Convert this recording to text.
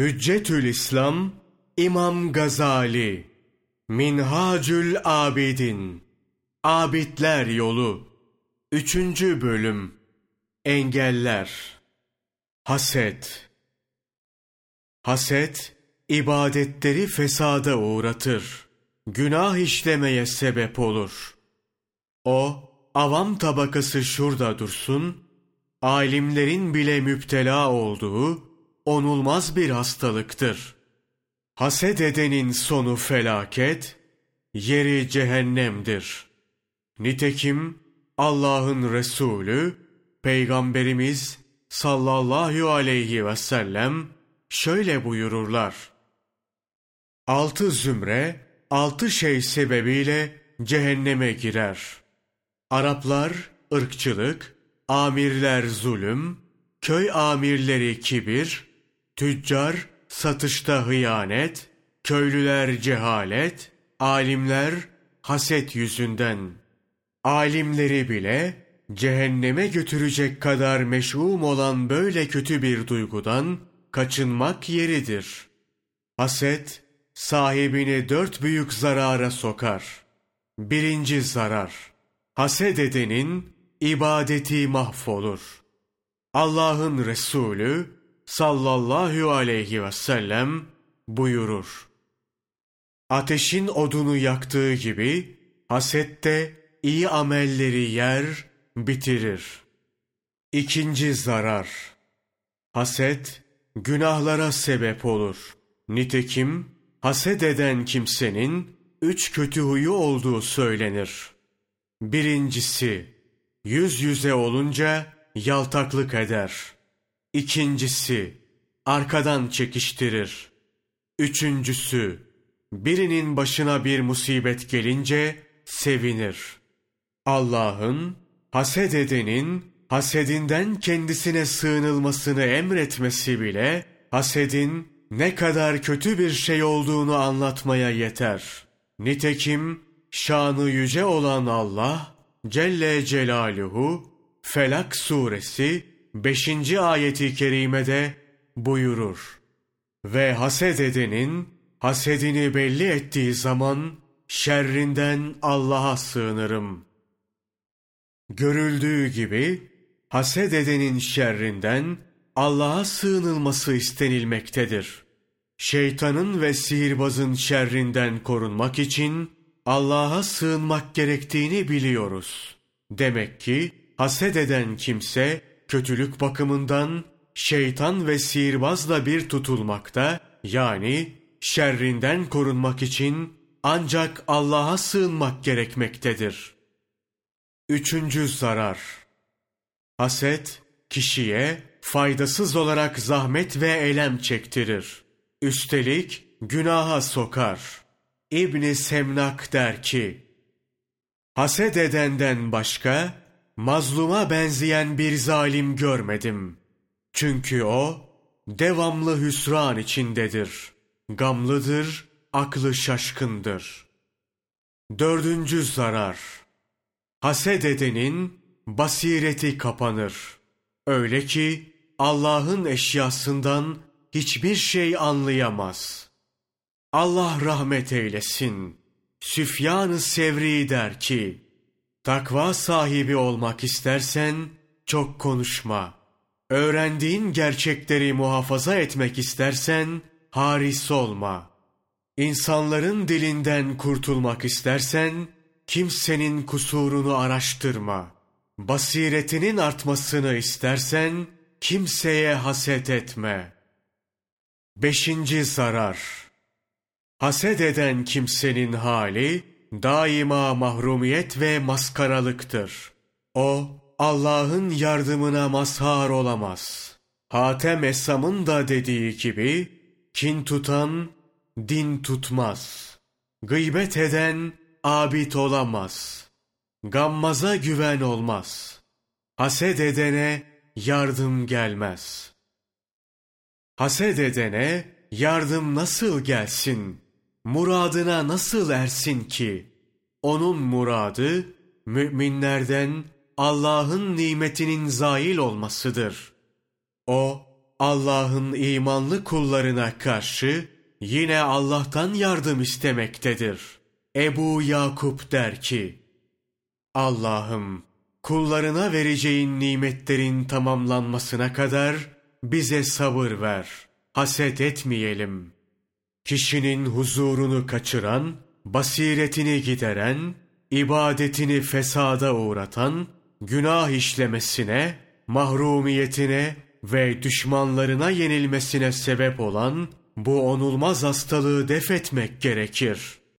Hüccetül İslam İmam Gazali Minhacül Abidin Abidler Yolu Üçüncü Bölüm Engeller Haset Haset, ibadetleri fesada uğratır. Günah işlemeye sebep olur. O, avam tabakası şurada dursun, alimlerin bile müptela olduğu onulmaz bir hastalıktır. Haset edenin sonu felaket, yeri cehennemdir. Nitekim Allah'ın Resulü, Peygamberimiz sallallahu aleyhi ve sellem şöyle buyururlar. Altı zümre, altı şey sebebiyle cehenneme girer. Araplar ırkçılık, amirler zulüm, köy amirleri kibir, tüccar satışta hıyanet, köylüler cehalet, alimler haset yüzünden. Alimleri bile cehenneme götürecek kadar meşhum olan böyle kötü bir duygudan kaçınmak yeridir. Haset, sahibini dört büyük zarara sokar. Birinci zarar, haset edenin ibadeti mahvolur. Allah'ın Resulü sallallahu aleyhi ve sellem buyurur. Ateşin odunu yaktığı gibi haset de iyi amelleri yer, bitirir. İkinci zarar. Haset, günahlara sebep olur. Nitekim, haset eden kimsenin üç kötü huyu olduğu söylenir. Birincisi, yüz yüze olunca yaltaklık eder. İkincisi, arkadan çekiştirir. Üçüncüsü, birinin başına bir musibet gelince sevinir. Allah'ın haset edenin hasedinden kendisine sığınılmasını emretmesi bile hasedin ne kadar kötü bir şey olduğunu anlatmaya yeter. Nitekim şanı yüce olan Allah Celle Celaluhu Felak suresi 5. ayeti kerimede buyurur. Ve haset edenin hasedini belli ettiği zaman şerrinden Allah'a sığınırım. Görüldüğü gibi haset edenin şerrinden Allah'a sığınılması istenilmektedir. Şeytanın ve sihirbazın şerrinden korunmak için Allah'a sığınmak gerektiğini biliyoruz. Demek ki haset eden kimse kötülük bakımından şeytan ve sihirbazla bir tutulmakta yani şerrinden korunmak için ancak Allah'a sığınmak gerekmektedir. Üçüncü zarar Haset, kişiye faydasız olarak zahmet ve elem çektirir. Üstelik günaha sokar. İbni Semnak der ki, Haset edenden başka, mazluma benzeyen bir zalim görmedim. Çünkü o, devamlı hüsran içindedir. Gamlıdır, aklı şaşkındır. Dördüncü zarar. Haset edenin basireti kapanır. Öyle ki Allah'ın eşyasından hiçbir şey anlayamaz. Allah rahmet eylesin. Süfyan-ı Sevri der ki, Takva sahibi olmak istersen çok konuşma. Öğrendiğin gerçekleri muhafaza etmek istersen haris olma. İnsanların dilinden kurtulmak istersen kimsenin kusurunu araştırma.'' Basiretinin artmasını istersen kimseye haset etme. Beşinci zarar. Haset eden kimsenin hali daima mahrumiyet ve maskaralıktır. O Allah'ın yardımına mazhar olamaz. Hatem Essam'ın da dediği gibi kin tutan din tutmaz. Gıybet eden abid olamaz.'' Gammaza güven olmaz. Haset edene yardım gelmez. Haset edene yardım nasıl gelsin? Muradına nasıl ersin ki? Onun muradı müminlerden Allah'ın nimetinin zail olmasıdır. O Allah'ın imanlı kullarına karşı yine Allah'tan yardım istemektedir. Ebu Yakup der ki, Allah'ım kullarına vereceğin nimetlerin tamamlanmasına kadar bize sabır ver, haset etmeyelim. Kişinin huzurunu kaçıran, basiretini gideren, ibadetini fesada uğratan, günah işlemesine, mahrumiyetine ve düşmanlarına yenilmesine sebep olan bu onulmaz hastalığı def etmek gerekir.